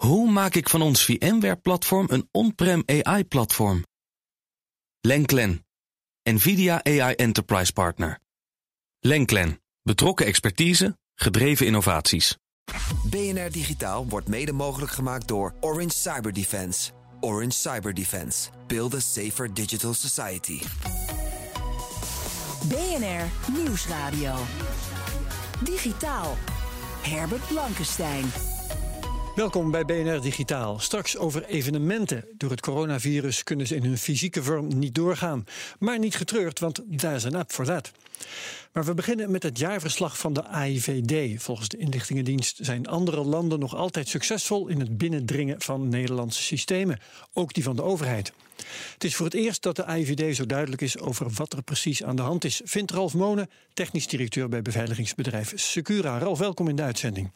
Hoe maak ik van ons VMware-platform een on-prem AI-platform? Lenklen, NVIDIA AI Enterprise Partner. Lenklen, betrokken expertise, gedreven innovaties. BNR Digitaal wordt mede mogelijk gemaakt door Orange Cyber Defense. Orange Cyber Defense. Build a safer digital society. BNR Nieuwsradio. Digitaal. Herbert Blankenstein. Welkom bij BNR Digitaal. Straks over evenementen. Door het coronavirus kunnen ze in hun fysieke vorm niet doorgaan. Maar niet getreurd, want daar is een app voor dat. Maar we beginnen met het jaarverslag van de AIVD. Volgens de inlichtingendienst zijn andere landen nog altijd succesvol in het binnendringen van Nederlandse systemen, ook die van de overheid. Het is voor het eerst dat de AIVD zo duidelijk is over wat er precies aan de hand is, vindt Ralf Monen, technisch directeur bij beveiligingsbedrijf Secura. Ralf, welkom in de uitzending.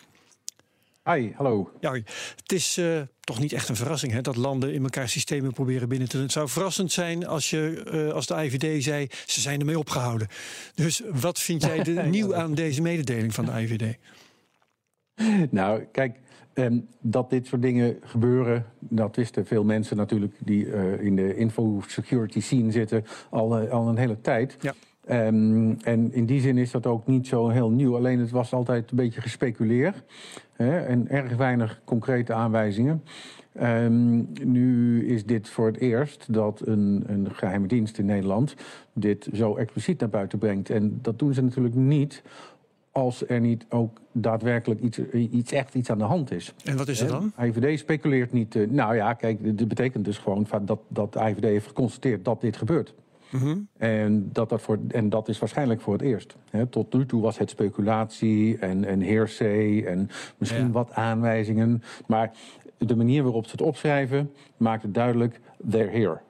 Hi, hallo. Ja, het is uh, toch niet echt een verrassing hè, dat landen in elkaar systemen proberen binnen te doen. Het zou verrassend zijn als, je, uh, als de IVD zei, ze zijn ermee opgehouden. Dus wat vind jij de, nieuw aan deze mededeling van de IVD? Nou, kijk, um, dat dit soort dingen gebeuren, dat wisten veel mensen natuurlijk die uh, in de info-security scene zitten al, al een hele tijd. Ja. Um, en in die zin is dat ook niet zo heel nieuw. Alleen het was altijd een beetje gespeculeerd. Hè, en erg weinig concrete aanwijzingen. Um, nu is dit voor het eerst dat een, een geheime dienst in Nederland dit zo expliciet naar buiten brengt. En dat doen ze natuurlijk niet als er niet ook daadwerkelijk iets, iets echt iets aan de hand is. En wat is er dan? IVD speculeert niet. Uh, nou ja, kijk, dit betekent dus gewoon dat, dat de IVD heeft geconstateerd dat dit gebeurt. Mm -hmm. en, dat dat voor, en dat is waarschijnlijk voor het eerst. He, tot nu toe was het speculatie en, en hearsay en misschien ja. wat aanwijzingen. Maar de manier waarop ze het opschrijven maakt het duidelijk: they're here.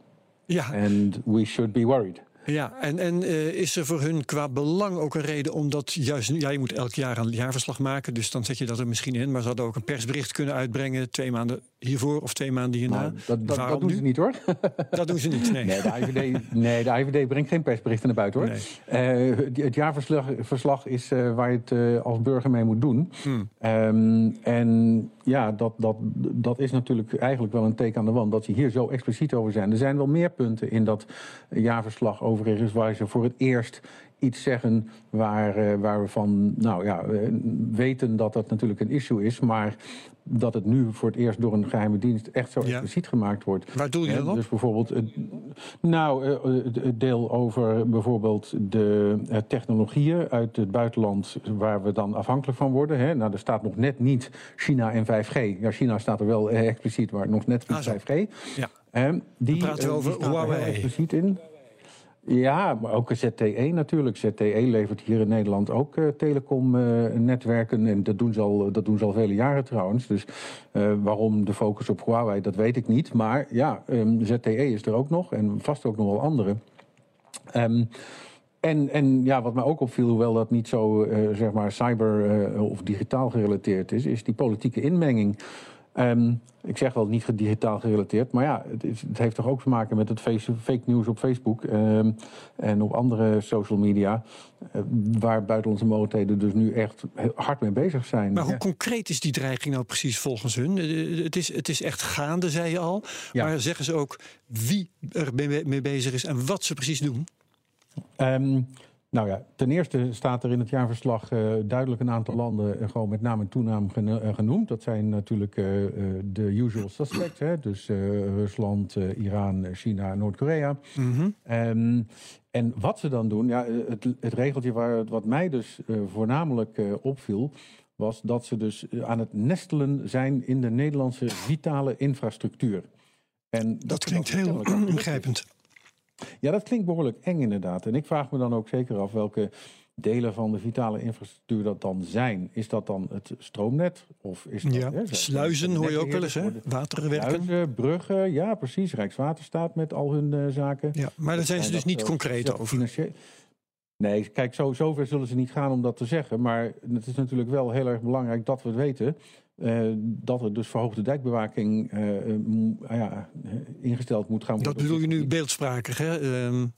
Ja. And we should be worried. Ja, en, en uh, is er voor hun qua belang ook een reden omdat juist ja, je moet elk jaar een jaarverslag maken, dus dan zet je dat er misschien in. Maar ze hadden ook een persbericht kunnen uitbrengen twee maanden hiervoor of twee maanden hierna. Nou, dat, dat, dat doen ze niet hoor. Dat doen ze niet, nee. Nee, de IVD, nee, de IVD brengt geen persberichten naar buiten hoor. Nee. Uh, het jaarverslag verslag is uh, waar je het als burger mee moet doen. Hmm. Um, en ja, dat, dat, dat is natuurlijk eigenlijk wel een teken aan de wand dat ze hier zo expliciet over zijn. Er zijn wel meer punten in dat jaarverslag overigens waar ze voor het eerst iets zeggen waar, uh, waar we van nou ja, weten dat dat natuurlijk een issue is, maar dat het nu voor het eerst door een geheime dienst echt zo expliciet ja. gemaakt wordt. Waar doe je dat op? Dus bijvoorbeeld, nou, het deel over bijvoorbeeld de technologieën uit het buitenland waar we dan afhankelijk van worden. Hè. Nou, er staat nog net niet China en 5G. Ja, China staat er wel expliciet, maar nog net niet ah, 5G. Ja. die, We praten over Huawei. expliciet in. Ja, maar ook ZTE natuurlijk. ZTE levert hier in Nederland ook uh, telecomnetwerken. En dat doen, ze al, dat doen ze al vele jaren trouwens. Dus uh, waarom de focus op Huawei, dat weet ik niet. Maar ja, um, ZTE is er ook nog. En vast ook nog wel andere. Um, en, en ja, wat mij ook opviel, hoewel dat niet zo zeg maar cyber of digitaal gerelateerd is, is die politieke inmenging. Um, ik zeg wel niet digitaal gerelateerd, maar ja, het, is, het, heeft toch ook te maken met het fake news op Facebook um, en op andere social media, uh, waar buitenlandse mogendheden dus nu echt hard mee bezig zijn. Maar hoe ja. concreet is die dreiging nou precies volgens hun? Het is, het is echt gaande, zei je al, ja. maar zeggen ze ook wie er mee bezig is en wat ze precies doen? Um, nou ja, ten eerste staat er in het jaarverslag uh, duidelijk een aantal landen uh, gewoon met naam en toenaam genoemd. Dat zijn natuurlijk de usual suspects, hè? dus Rusland, Iran, China Noord-Korea. Mm -hmm. um, en wat ze dan doen, ja, het, het regeltje waar, wat mij dus voornamelijk opviel, was dat ze dus aan het nestelen zijn in de Nederlandse vitale infrastructuur. En dat, dat klinkt heel ingrijpend. Ja, dat klinkt behoorlijk eng inderdaad. En ik vraag me dan ook zeker af welke delen van de vitale infrastructuur dat dan zijn. Is dat dan het stroomnet? Of is dat, ja, hè, sluizen hoor je ook wel eens, hè? Waterwerken. Sluizen, bruggen, ja precies. Rijkswaterstaat met al hun uh, zaken. Ja, maar daar zijn ze dus niet uh, concreet over. Nee, kijk, zo, zover zullen ze niet gaan om dat te zeggen. Maar het is natuurlijk wel heel erg belangrijk dat we het weten. Uh, dat er dus verhoogde dijkbewaking uh, ja, ingesteld moet gaan worden. Dat bedoel je nu beeldsprakig, hè? Um...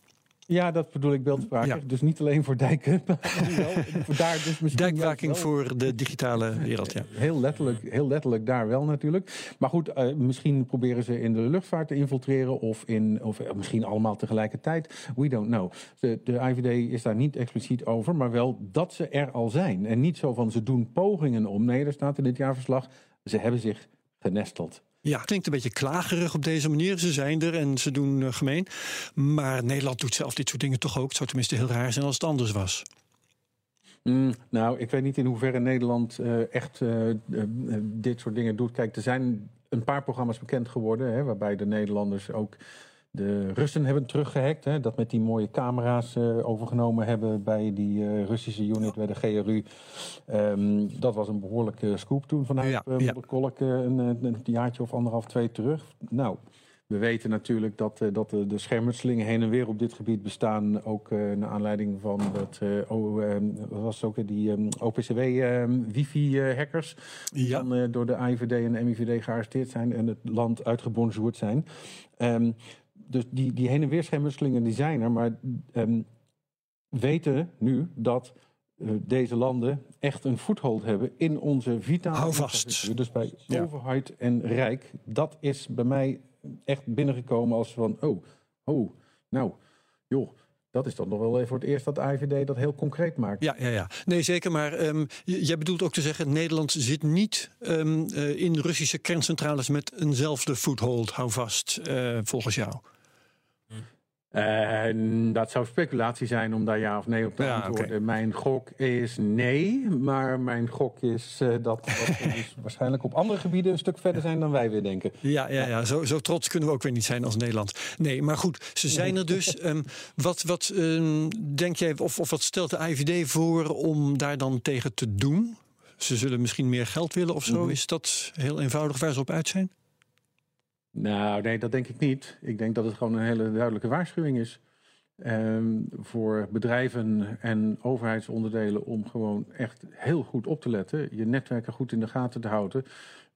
Ja, dat bedoel ik beeldspraak. Ja. Dus niet alleen voor dijken. daar dus misschien Dijkwaking voor de digitale wereld, ja. Heel letterlijk, heel letterlijk daar wel natuurlijk. Maar goed, eh, misschien proberen ze in de luchtvaart te infiltreren. Of, in, of eh, misschien allemaal tegelijkertijd. We don't know. De, de IVD is daar niet expliciet over. Maar wel dat ze er al zijn. En niet zo van ze doen pogingen om. Nee, er staat in dit jaarverslag. Ze hebben zich genesteld. Ja, het klinkt een beetje klagerig op deze manier. Ze zijn er en ze doen eh, gemeen. Maar Nederland doet zelf dit soort dingen toch ook. Het zou tenminste heel raar zijn als het anders was. Mm, nou, ik weet niet in hoeverre Nederland eh, echt eh, dit soort dingen doet. Kijk, er zijn een paar programma's bekend geworden, hè, waarbij de Nederlanders ook de Russen hebben teruggehackt. Hè, dat met die mooie camera's eh, overgenomen hebben bij die eh, Russische unit bij de GRU. Ehm, dat was een behoorlijke scoop toen vanuit Ja, ja, ja. Kolk eh, een, eh, een jaartje of anderhalf, twee terug. Nou, we weten natuurlijk dat, eh, dat de, de schermutselingen heen en weer op dit gebied bestaan. Ook eh, naar aanleiding van dat, eh, o, eh, wat was ook, die ehm, OPCW-wifi-hackers. die Ja. dan eh, door de AIVD en de MIVD gearresteerd zijn en het land uitgebonjourd zijn. Ehm, dus die, die heen en weer schermutselingen die zijn er. Maar ehm, weten nu dat eh, deze landen echt een foothold hebben in onze vitale Hou vast. Dus bij Ja. overheid en rijk. Dat is bij mij echt binnengekomen als van, oh, oh, nou, joh, dat is dan nog wel even voor het eerst dat de IVD dat heel concreet maakt. Ja, ja, ja. Nee, zeker. Maar ehm, jij bedoelt ook te zeggen... Nederland zit niet ehm, eh, in Russische kerncentrales... met eenzelfde foothold, hou vast, eh, volgens jou. En dat zou speculatie zijn om daar ja of nee op te Ja, antwoorden. Mijn gok is nee, maar mijn gok is eh, dat, we dus waarschijnlijk op andere gebieden een stuk verder zijn dan wij weer denken. Ja, ja, ja. Zo, zo trots kunnen we ook weer niet zijn als Nederland. Nee, maar goed, ze zijn er dus. Ehm, wat wat ehm, denk jij, of, of wat stelt de IVD voor om daar dan tegen te doen? Ze zullen misschien meer geld willen of zo. Mhm. Is dat heel eenvoudig waar ze op uit zijn? Nou, nee, dat denk ik niet. Ik denk dat het gewoon een hele duidelijke waarschuwing is. ehm, voor bedrijven en overheidsonderdelen om gewoon echt heel goed op te letten. Je netwerken goed in de gaten te houden.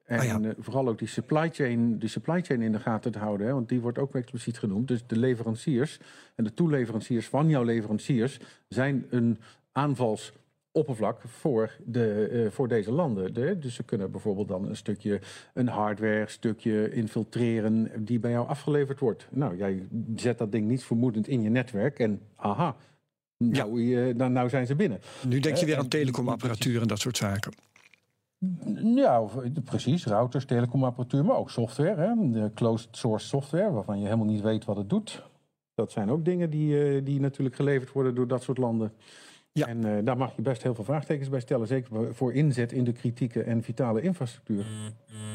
En Ah ja. eh, vooral ook die supply chain, die supply chain in de gaten te houden. Hè, want die wordt ook expliciet genoemd. Dus de leveranciers en de toeleveranciers van jouw leveranciers zijn een aanvalsoppervlak voor, de, eh, voor deze landen. De- dus ze kunnen bijvoorbeeld dan een stukje, een hardware stukje infiltreren die bij jou afgeleverd wordt. Nou, jij zet dat ding niet vermoedend in je netwerk en aha, nou, eh, nou, nou zijn ze binnen. Nu denk je Eh, weer aan telecomapparatuur en dat soort zaken. Ja, precies. Routers, telecomapparatuur, maar ook software. Hè? De closed source software, waarvan je helemaal niet weet wat het doet. Dat zijn ook dingen die, die natuurlijk geleverd worden door dat soort landen. Ja. En eh, daar mag je best heel veel vraagtekens bij stellen. Zeker voor inzet in de kritieke en vitale infrastructuur.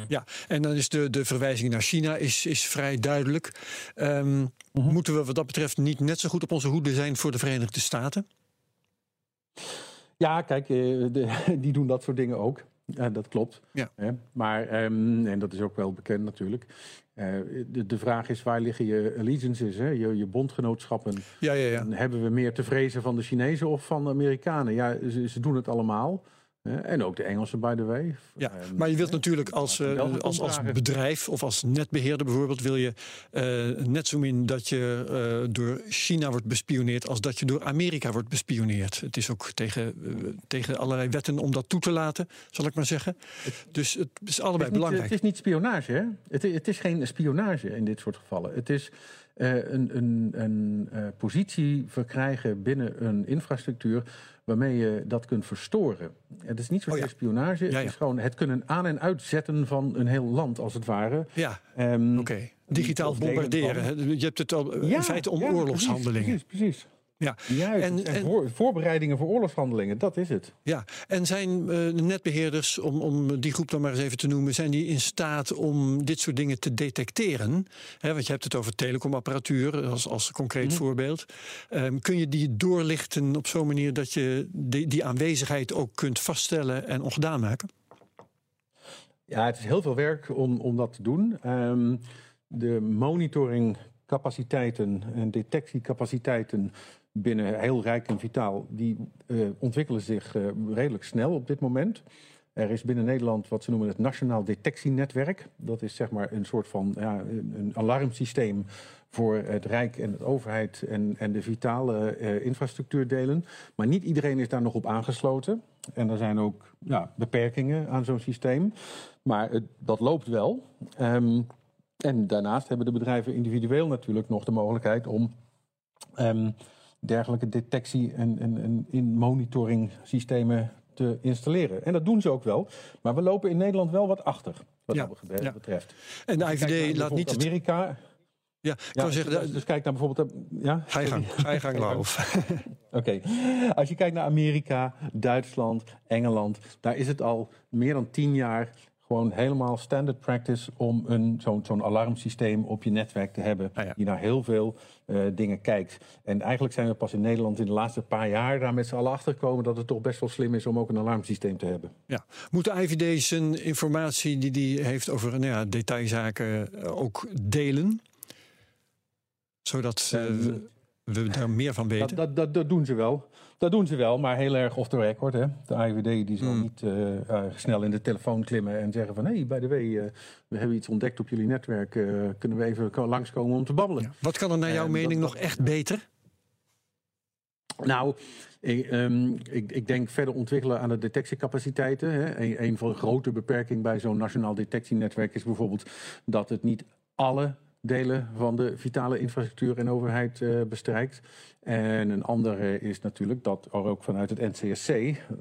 Ja, en dan is de, de verwijzing naar China is, is vrij duidelijk. Ehm, Moeten we wat dat betreft niet net zo goed op onze hoede zijn voor de Verenigde Staten? Ja, kijk, eh, de, die doen dat soort dingen ook. Ja, dat klopt. Ja. Maar, ehm, en dat is ook wel bekend natuurlijk. Eh, de, de vraag is, waar liggen je allegiances, hè? Je, je bondgenootschappen? Ja, ja, ja. En hebben we meer te vrezen van de Chinezen of van de Amerikanen? Ja, ze, ze doen het allemaal. Hè. En ook de Engelsen, by the way. Ja, Ehm, maar je wilt natuurlijk als, eh, als, als omdragen. bedrijf of als netbeheerder bijvoorbeeld... wil je eh, net zo min dat je eh, door China wordt bespioneerd... als dat je door Amerika wordt bespioneerd. Het is ook tegen, eh, tegen allerlei wetten om dat toe te laten, zal ik maar zeggen. Dus het is allebei Het is, niet, belangrijk. het is niet spionage, hè? Het, het is geen spionage in dit soort gevallen. Het is eh, een, een, een eh, positie verkrijgen binnen een infrastructuur waarmee je dat kunt verstoren. Het is niet zozeer Oh ja. spionage, het Ja, ja. is gewoon het kunnen aan- en uitzetten van een heel land, als het ware. Ja, Ehm, oké. Digitaal bombarderen. Je hebt het al eh, ja, in feite om ja, oorlogshandelingen. Precies, precies. Ja. Juist, En- en, en- voor- voorbereidingen voor oorlogshandelingen, dat is het. Ja, en zijn eh, de netbeheerders, om, om die groep dan maar eens even te noemen, zijn die in staat om dit soort dingen te detecteren? Want je hebt het over telecomapparatuur als, als concreet Mhm. voorbeeld. Ehm, kun je die doorlichten op zo'n manier dat je die, die aanwezigheid ook kunt vaststellen en ongedaan maken? Ja, het is heel veel werk om, om dat te doen. Ehm, de monitoringcapaciteiten en detectiecapaciteiten binnen heel rijk en vitaal, die eh, ontwikkelen zich eh, redelijk snel op dit moment. Er is binnen Nederland wat ze noemen het Nationaal Detectienetwerk. Dat is zeg maar een soort van ja, een alarmsysteem voor het Rijk en de overheid en, en de vitale uh, infrastructuurdelen. Maar niet iedereen is daar nog op aangesloten. En er zijn ook ja, beperkingen aan zo'n systeem. Maar dat loopt wel. Um, en daarnaast hebben de bedrijven individueel natuurlijk nog de mogelijkheid om um, dergelijke detectie- en, en, en in monitoring systemen te installeren. En dat doen ze ook wel. Maar we lopen in Nederland wel wat achter, wat ja, dat ja. betreft. En de IVD laat niet... Amerika... Ja, ik kan zeggen... Dus, dus, kijk naar bijvoorbeeld... Ja? Ga je gang, ga je gang, Lauf. Oké. Als je kijkt naar Amerika, Duitsland, Engeland... daar is het al meer dan tien jaar gewoon helemaal standard practice om een, zo'n, zo'n alarmsysteem op je netwerk te hebben. Ah, ja. Die naar heel veel uh, dingen kijkt. En eigenlijk zijn we pas in Nederland in de laatste paar jaar daar met z'n allen achter gekomen dat het toch best wel slim is om ook een alarmsysteem te hebben. Ja. Moet de IVD zijn informatie die die heeft over nou ja, detailzaken eh, ook delen? Zodat uh, we, we daar meer van weten? Dat, dat, dat doen ze wel. Dat doen ze wel, maar heel erg off the record. Hè. De AIVD die zal Hmm. niet uh, uh, snel in de telefoon klimmen en zeggen van... hé, hey, bij de way, uh, we hebben iets ontdekt op jullie netwerk. kunnen we even langskomen om te babbelen? Ja. Wat kan er naar jouw mening nog echt beter? Nou, ik, um, ik, ik, denk verder ontwikkelen aan de detectiecapaciteiten. Hè. Een, een van de grote beperkingen bij zo'n nationaal detectienetwerk is bijvoorbeeld dat het niet alle delen van de vitale infrastructuur en overheid uh, bestrijkt. En een andere is natuurlijk dat er ook vanuit het NCSC,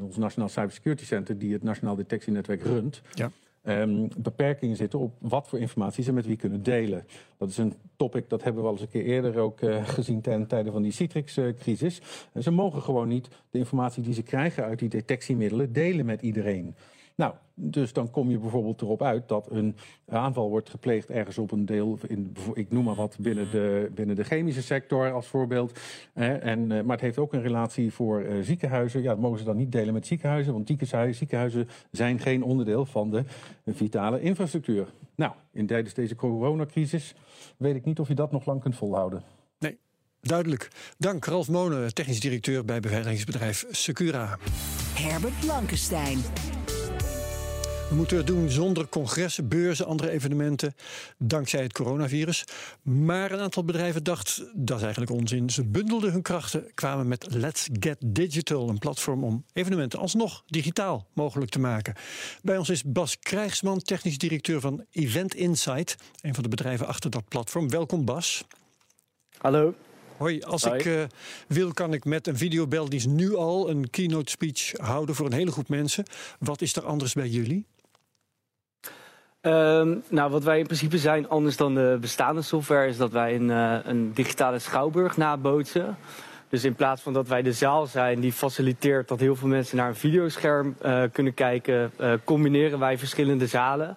ons Nationaal Cybersecurity Center, die het Nationaal Detectienetwerk runt, ja. um, beperkingen zitten op wat voor informatie ze met wie kunnen delen. Dat is een topic dat hebben we al eens een keer eerder ook uh, gezien ten tijde van die Citrix-crisis. Uh, ze mogen gewoon niet de informatie die ze krijgen uit die detectiemiddelen delen met iedereen. Nou, dus dan kom je bijvoorbeeld erop uit dat een aanval wordt gepleegd ergens op een deel, in, ik noem maar wat, binnen de, binnen de chemische sector als voorbeeld. Eh, en, maar het heeft ook een relatie voor uh, ziekenhuizen. Ja, dat mogen ze dan niet delen met ziekenhuizen, want ziekenhuizen, ziekenhuizen zijn geen onderdeel van de vitale infrastructuur. Nou, in tijdens deze coronacrisis weet ik niet of je dat nog lang kunt volhouden. Nee, duidelijk. Dank Ralf Monen, technisch directeur bij beveiligingsbedrijf Secura. Herbert Blankenstein. We moeten het doen zonder congressen, beurzen, andere evenementen, dankzij het coronavirus. Maar een aantal bedrijven dacht, dat is eigenlijk onzin. Ze bundelden hun krachten, kwamen met Let's Get Digital, een platform om evenementen alsnog digitaal mogelijk te maken. Bij ons is Bas Krijgsman, technisch directeur van Event Insight, een van de bedrijven achter dat platform. Welkom Bas. Hallo. Hoi, als ik uh, wil, kan ik met een videobeldienst nu al een keynote speech houden voor een hele groep mensen. Wat is er anders bij jullie? Um, nou, wat wij in principe zijn, anders dan de bestaande software, is dat wij een, uh, een digitale schouwburg nabootsen. Dus in plaats van dat wij de zaal zijn die faciliteert dat heel veel mensen naar een videoscherm uh, kunnen kijken, uh, combineren wij verschillende zalen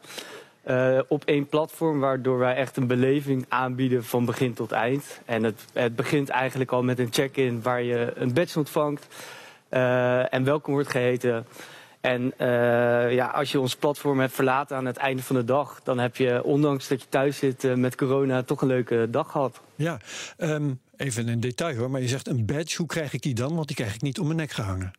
op één platform, waardoor wij echt een beleving aanbieden van begin tot eind. En het, het begint eigenlijk al met een check-in waar je een badge ontvangt en welkom wordt geheten. En uh, ja, als je ons platform hebt verlaten aan het einde van de dag, dan heb je, ondanks dat je thuis zit uh, met corona, toch een leuke dag gehad. Ja, um, even een detail hoor, maar je zegt een badge, hoe krijg ik die dan? Want die krijg ik niet om mijn nek gehangen.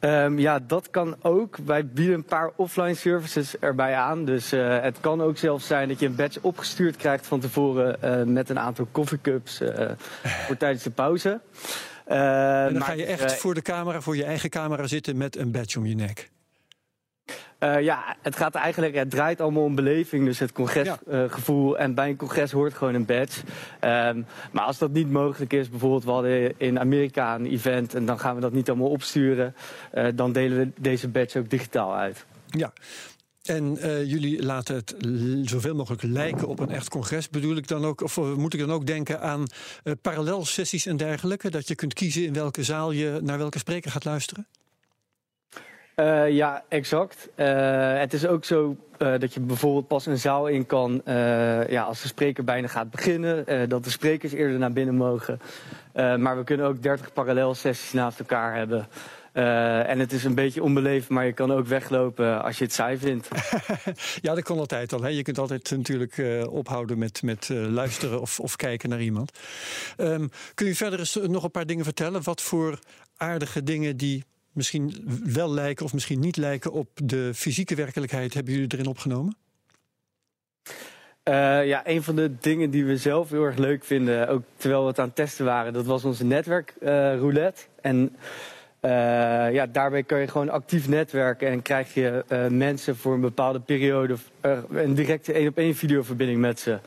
Um, ja, dat kan ook. Wij bieden een paar offline services erbij aan. Dus uh, het kan ook zelfs zijn dat je een badge opgestuurd krijgt van tevoren met een aantal coffeecups voor tijdens de pauze. Uh, en dan ga je echt uh, voor de camera, voor je eigen camera zitten met een badge om je nek. Uh, ja, het gaat eigenlijk, het draait allemaal om beleving, dus het congresgevoel. Ja. en bij een congres hoort gewoon een badge. Um, maar als dat niet mogelijk is, bijvoorbeeld we hadden in Amerika een event en dan gaan we dat niet allemaal opsturen, dan delen we deze badge ook digitaal uit. Ja, en uh, jullie laten het zoveel mogelijk lijken op een echt congres. Bedoel ik dan ook, of moet ik dan ook denken aan uh, parallelsessies en dergelijke? Dat je kunt kiezen in welke zaal je naar welke spreker gaat luisteren? Ja, exact. het is ook zo dat je bijvoorbeeld pas een zaal in kan ja, als de spreker bijna gaat beginnen. dat de sprekers eerder naar binnen mogen. maar we kunnen ook 30 parallelsessies naast elkaar hebben. Uh, en het is een beetje onbeleefd, maar je kan ook weglopen als je het saai vindt. ja, dat kan altijd al. Hè. Je kunt altijd natuurlijk uh, ophouden met, met uh, luisteren of, of kijken naar iemand. Um, kun je verder eens nog een paar dingen vertellen? Wat voor aardige dingen die misschien wel lijken of misschien niet lijken op de fysieke werkelijkheid, hebben jullie erin opgenomen? Uh, ja, een van de dingen die we zelf heel erg leuk vinden, ook terwijl we het aan het testen waren, dat was onze netwerkroulette. Uh, en uh, ja, daarbij kun je gewoon actief netwerken en krijg je mensen voor een bepaalde periode een directe één op één videoverbinding met ze.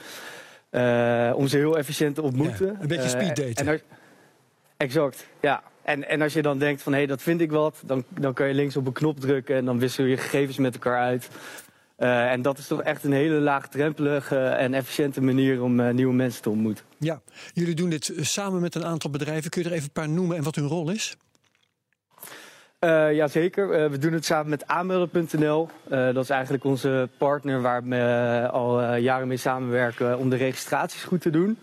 om ze heel efficiënt te ontmoeten. Ja, een beetje speed daten. exact, ja. En, en als je dan denkt van hé, hey, dat vind ik wat, dan, dan kan je links op een knop drukken en dan wissel je gegevens met elkaar uit. Uh, en dat is toch echt een hele laagdrempelige en efficiënte manier om uh, nieuwe mensen te ontmoeten. Ja, jullie doen dit samen met een aantal bedrijven. Kun je er even een paar noemen en wat hun rol is? Uh, Jazeker, we doen het samen met aanmelden.nl. dat is eigenlijk onze partner waar we al jaren mee samenwerken om de registraties goed te doen.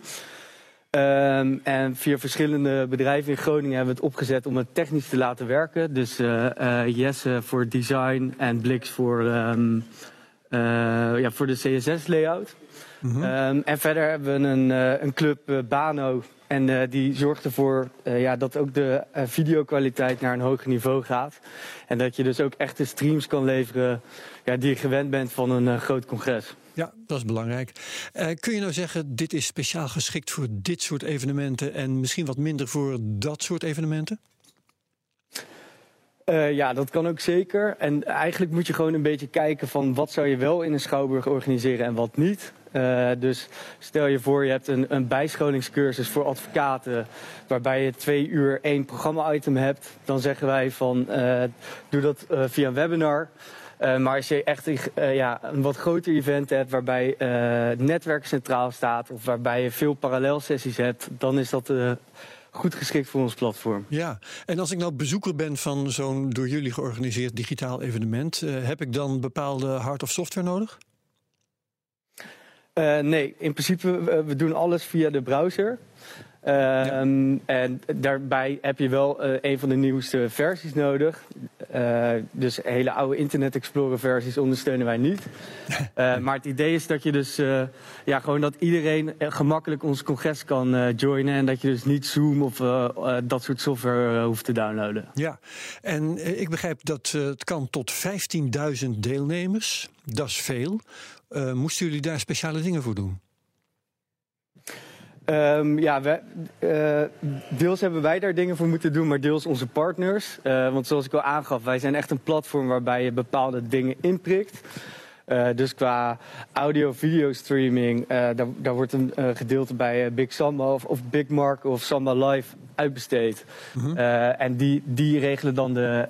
Um, en via verschillende bedrijven in Groningen hebben we het opgezet om het technisch te laten werken. Dus Jesse voor design en Blix voor um, uh, ja, voor de CSS-layout. Mm um, en verder hebben we een, een club, Bano. En die zorgt ervoor ja, dat ook de videokwaliteit naar een hoger niveau gaat. En dat je dus ook echte streams kan leveren ja, die je gewend bent van een groot congres. Ja, dat is belangrijk. kun je nou zeggen, dit is speciaal geschikt voor dit soort evenementen en misschien wat minder voor dat soort evenementen? Uh, ja, dat kan ook zeker. En eigenlijk moet je gewoon een beetje kijken van wat zou je wel in een schouwburg organiseren en wat niet. Uh, dus stel je voor, je hebt een, een bijscholingscursus voor advocaten, waarbij je twee uur één programma-item hebt. Dan zeggen wij van uh, doe dat via een webinar. maar als je echt ja, een wat groter event hebt waarbij het netwerk centraal staat of waarbij je veel parallelsessies hebt, dan is dat goed geschikt voor ons platform. Ja, en als ik nou bezoeker ben van zo'n door jullie georganiseerd digitaal evenement, heb ik dan bepaalde hard- of software nodig? Uh, nee, in principe, we doen alles via de browser. Uh, En daarbij heb je wel uh, een van de nieuwste versies nodig. Uh, dus hele oude Internet Explorer versies ondersteunen wij niet. maar het idee is dat je dus ja, gewoon dat iedereen gemakkelijk ons congres kan joinen. En dat je dus niet Zoom of dat soort software hoeft te downloaden. Ja, en ik begrijp dat het kan tot 15.000 deelnemers. Dat is veel. Moesten jullie daar speciale dingen voor doen? Um, ja, we, uh, deels hebben wij daar dingen voor moeten doen, maar deels onze partners. Uh, want zoals ik al aangaf, wij zijn echt een platform waarbij je bepaalde dingen inprikt. Uh, dus qua audio-video streaming, daar, daar, wordt een gedeelte bij Big Samba of, of, Big Mark of Samba Live uitbesteed. -hmm. en die, die regelen dan de,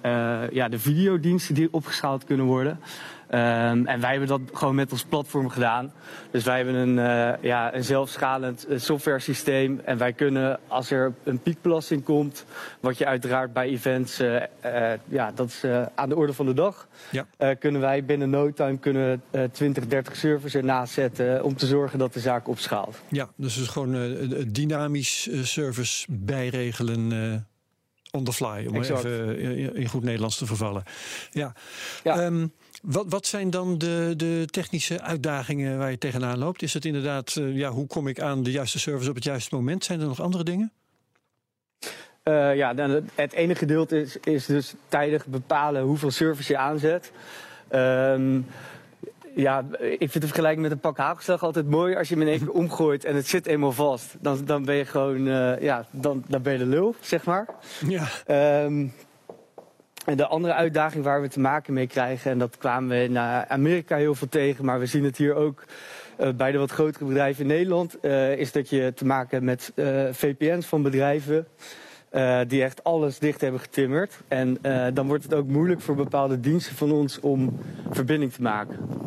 ja, de videodiensten die opgeschaald kunnen worden. Um, en wij hebben dat gewoon met ons platform gedaan. Dus wij hebben een, uh, ja, een zelfschalend uh, software systeem. En wij kunnen, als er een piekbelasting komt, wat je uiteraard bij events, uh, ja, dat is aan de orde van de dag. Ja. kunnen wij binnen no time kunnen 20, 30 servers ernaast zetten om te zorgen dat de zaak opschaalt. Ja, dus het is gewoon dynamisch service bijregelen on the fly, om exact. even in goed Nederlands te vervallen. Ja. ja. Um, wat, wat zijn dan de, de technische uitdagingen waar je tegenaan loopt? Is het inderdaad, uh, ja, hoe kom ik aan de juiste service op het juiste moment? Zijn er nog andere dingen? Uh, ja, dan het ene gedeelte is, is dus tijdig bepalen hoeveel service je aanzet. Um, ja, ik vind de vergelijking met een pak hagelslag altijd mooi. Als je hem in één keer omgooit en het zit eenmaal vast, dan, dan ben je gewoon, uh, ja, dan, dan ben je de lul, zeg maar. Ja. Um, en de andere uitdaging waar we te maken mee krijgen, en dat kwamen we in Amerika heel veel tegen, maar we zien het hier ook uh, bij de wat grotere bedrijven in Nederland, uh, is dat je te maken hebt met VPN's van bedrijven. die echt alles dicht hebben getimmerd. En dan wordt het ook moeilijk voor bepaalde diensten van ons om verbinding te maken.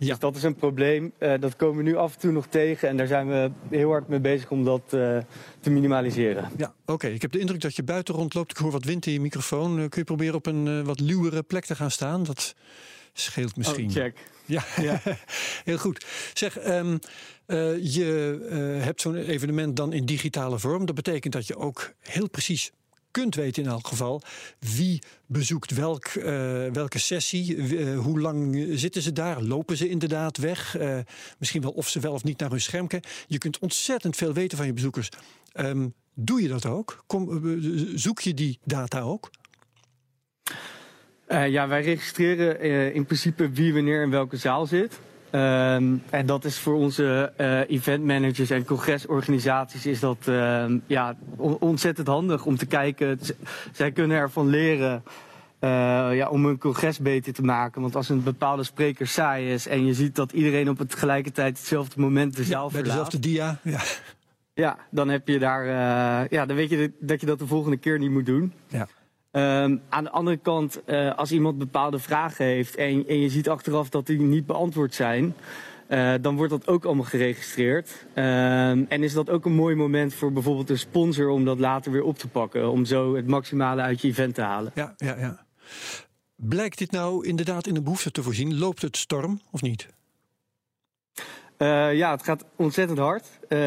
Ja. Dus dat is een probleem. Uh, dat komen we nu af en toe nog tegen. En daar zijn we heel hard mee bezig om dat uh, te minimaliseren. Ja, oké. Okay. Ik heb de indruk dat je buiten rondloopt. Ik hoor wat wind in je microfoon. Uh, kun je proberen op een wat luwere plek te gaan staan? Dat scheelt misschien. Oh, check. Ja, ja. heel goed. Zeg, um, je hebt zo'n evenement dan in digitale vorm. Dat betekent dat je ook heel precies kunt weten in elk geval wie bezoekt welk, uh, welke sessie, uh, hoe lang zitten ze daar, lopen ze inderdaad weg, uh, misschien wel of ze wel of niet naar hun scherm kijken. Je kunt ontzettend veel weten van je bezoekers. Um, doe je dat ook? Kom, zoek je die data ook? Ja, wij registreren in principe wie wanneer in welke zaal zit. Um, en dat is voor onze uh, eventmanagers en congresorganisaties is dat uh, ja, ontzettend handig om te kijken. zij kunnen ervan leren uh, ja, om een congres beter te maken. Want als een bepaalde spreker saai is en je ziet dat iedereen op het tegelijkertijd hetzelfde moment de zaal ja, Bij dezelfde dia, ja. Ja, dan heb je daar, ja, dan weet je dat je dat de volgende keer niet moet doen. Ja. Um, aan de andere kant, uh, als iemand bepaalde vragen heeft en, en, je ziet achteraf dat die niet beantwoord zijn, uh, dan wordt dat ook allemaal geregistreerd. Um, en is dat ook een mooi moment voor bijvoorbeeld een sponsor om dat later weer op te pakken, om zo het maximale uit je event te halen. Ja, ja, ja. Blijkt dit nou inderdaad in de behoefte te voorzien? Loopt het storm of niet? Uh, ja, het gaat ontzettend hard. Uh,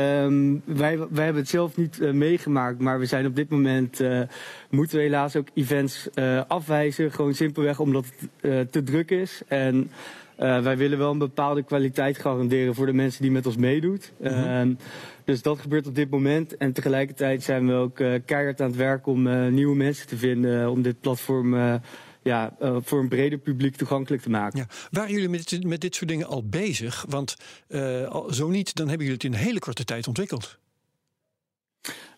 wij, wij hebben het zelf niet uh, meegemaakt, maar we zijn op dit moment uh, moeten we helaas ook events afwijzen. Gewoon simpelweg omdat het te druk is. En wij willen wel een bepaalde kwaliteit garanderen voor de mensen die met ons meedoen. -hmm. dus dat gebeurt op dit moment. En tegelijkertijd zijn we ook keihard aan het werk om nieuwe mensen te vinden om dit platform ja, uh, voor een breder publiek toegankelijk te maken. Ja. Waren jullie met, met dit soort dingen al bezig? Want uh, zo niet, dan hebben jullie het in een hele korte tijd ontwikkeld.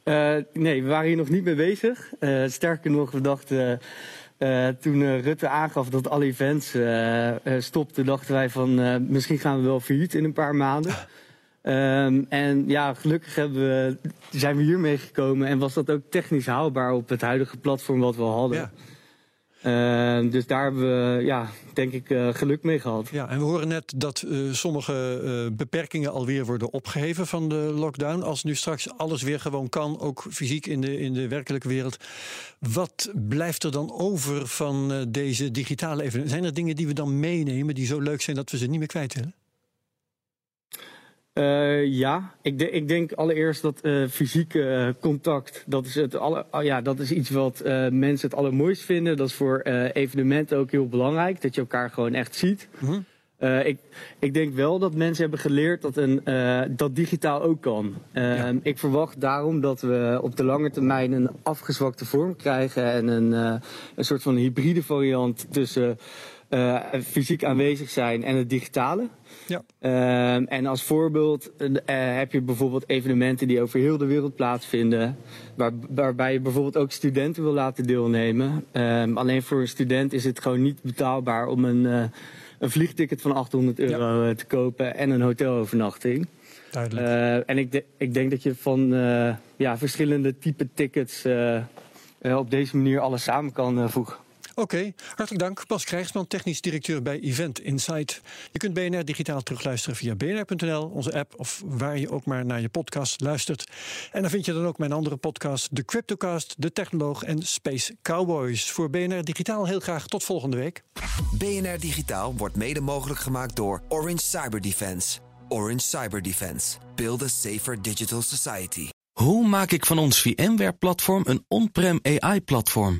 Uh, nee, we waren hier nog niet mee bezig. sterker nog, we dachten. toen Rutte aangaf dat alle events stopten, dachten wij van misschien gaan we wel failliet in een paar maanden. Um, en ja, gelukkig we, zijn we hiermee gekomen en was dat ook technisch haalbaar op het huidige platform wat we hadden. Ja. Uh, dus daar hebben we, ja, denk ik, uh, geluk mee gehad. Ja, en we horen net dat uh, sommige beperkingen alweer worden opgeheven van de lockdown. Als nu straks alles weer gewoon kan, ook fysiek in de, in de werkelijke wereld. Wat blijft er dan over van deze digitale evenementen? Zijn er dingen die we dan meenemen die zo leuk zijn dat we ze niet meer kwijt willen? Uh, ja, ik, de, ik, denk allereerst dat uh, fysieke uh, contact, dat is, het alle, oh ja, dat is iets wat mensen het allermooist vinden. Dat is voor evenementen ook heel belangrijk, dat je elkaar gewoon echt ziet. -hmm. ik, ik, denk wel dat mensen hebben geleerd dat, een, dat digitaal ook kan. Ja. Ik verwacht daarom dat we op de lange termijn een afgezwakte vorm krijgen en een, een soort van hybride variant tussen fysiek aanwezig zijn en het digitale. Ja. Uh, en als voorbeeld uh, heb je bijvoorbeeld evenementen die over heel de wereld plaatsvinden. Waar, waarbij je bijvoorbeeld ook studenten wil laten deelnemen. Uh, alleen voor een student is het gewoon niet betaalbaar om een, een vliegticket van 800 euro ja. te kopen en een hotelovernachting. Duidelijk. en ik, de, ik, denk dat je van ja, verschillende type tickets op deze manier alles samen kan voegen. Oké, okay, hartelijk dank. Bas Krijgsman, technisch directeur bij Event Insight. Je kunt BNR digitaal terugluisteren via bnr.nl, onze app of waar je ook maar naar je podcast luistert. En dan vind je dan ook mijn andere podcast, de Cryptocast, de Technoloog en Space Cowboys. Voor BNR Digitaal heel graag tot volgende week. BNR Digitaal wordt mede mogelijk gemaakt door Orange Cyber Defense. Orange Cyber Defense. Build a safer digital society. Hoe maak ik van ons VMware-platform een on-prem AI-platform?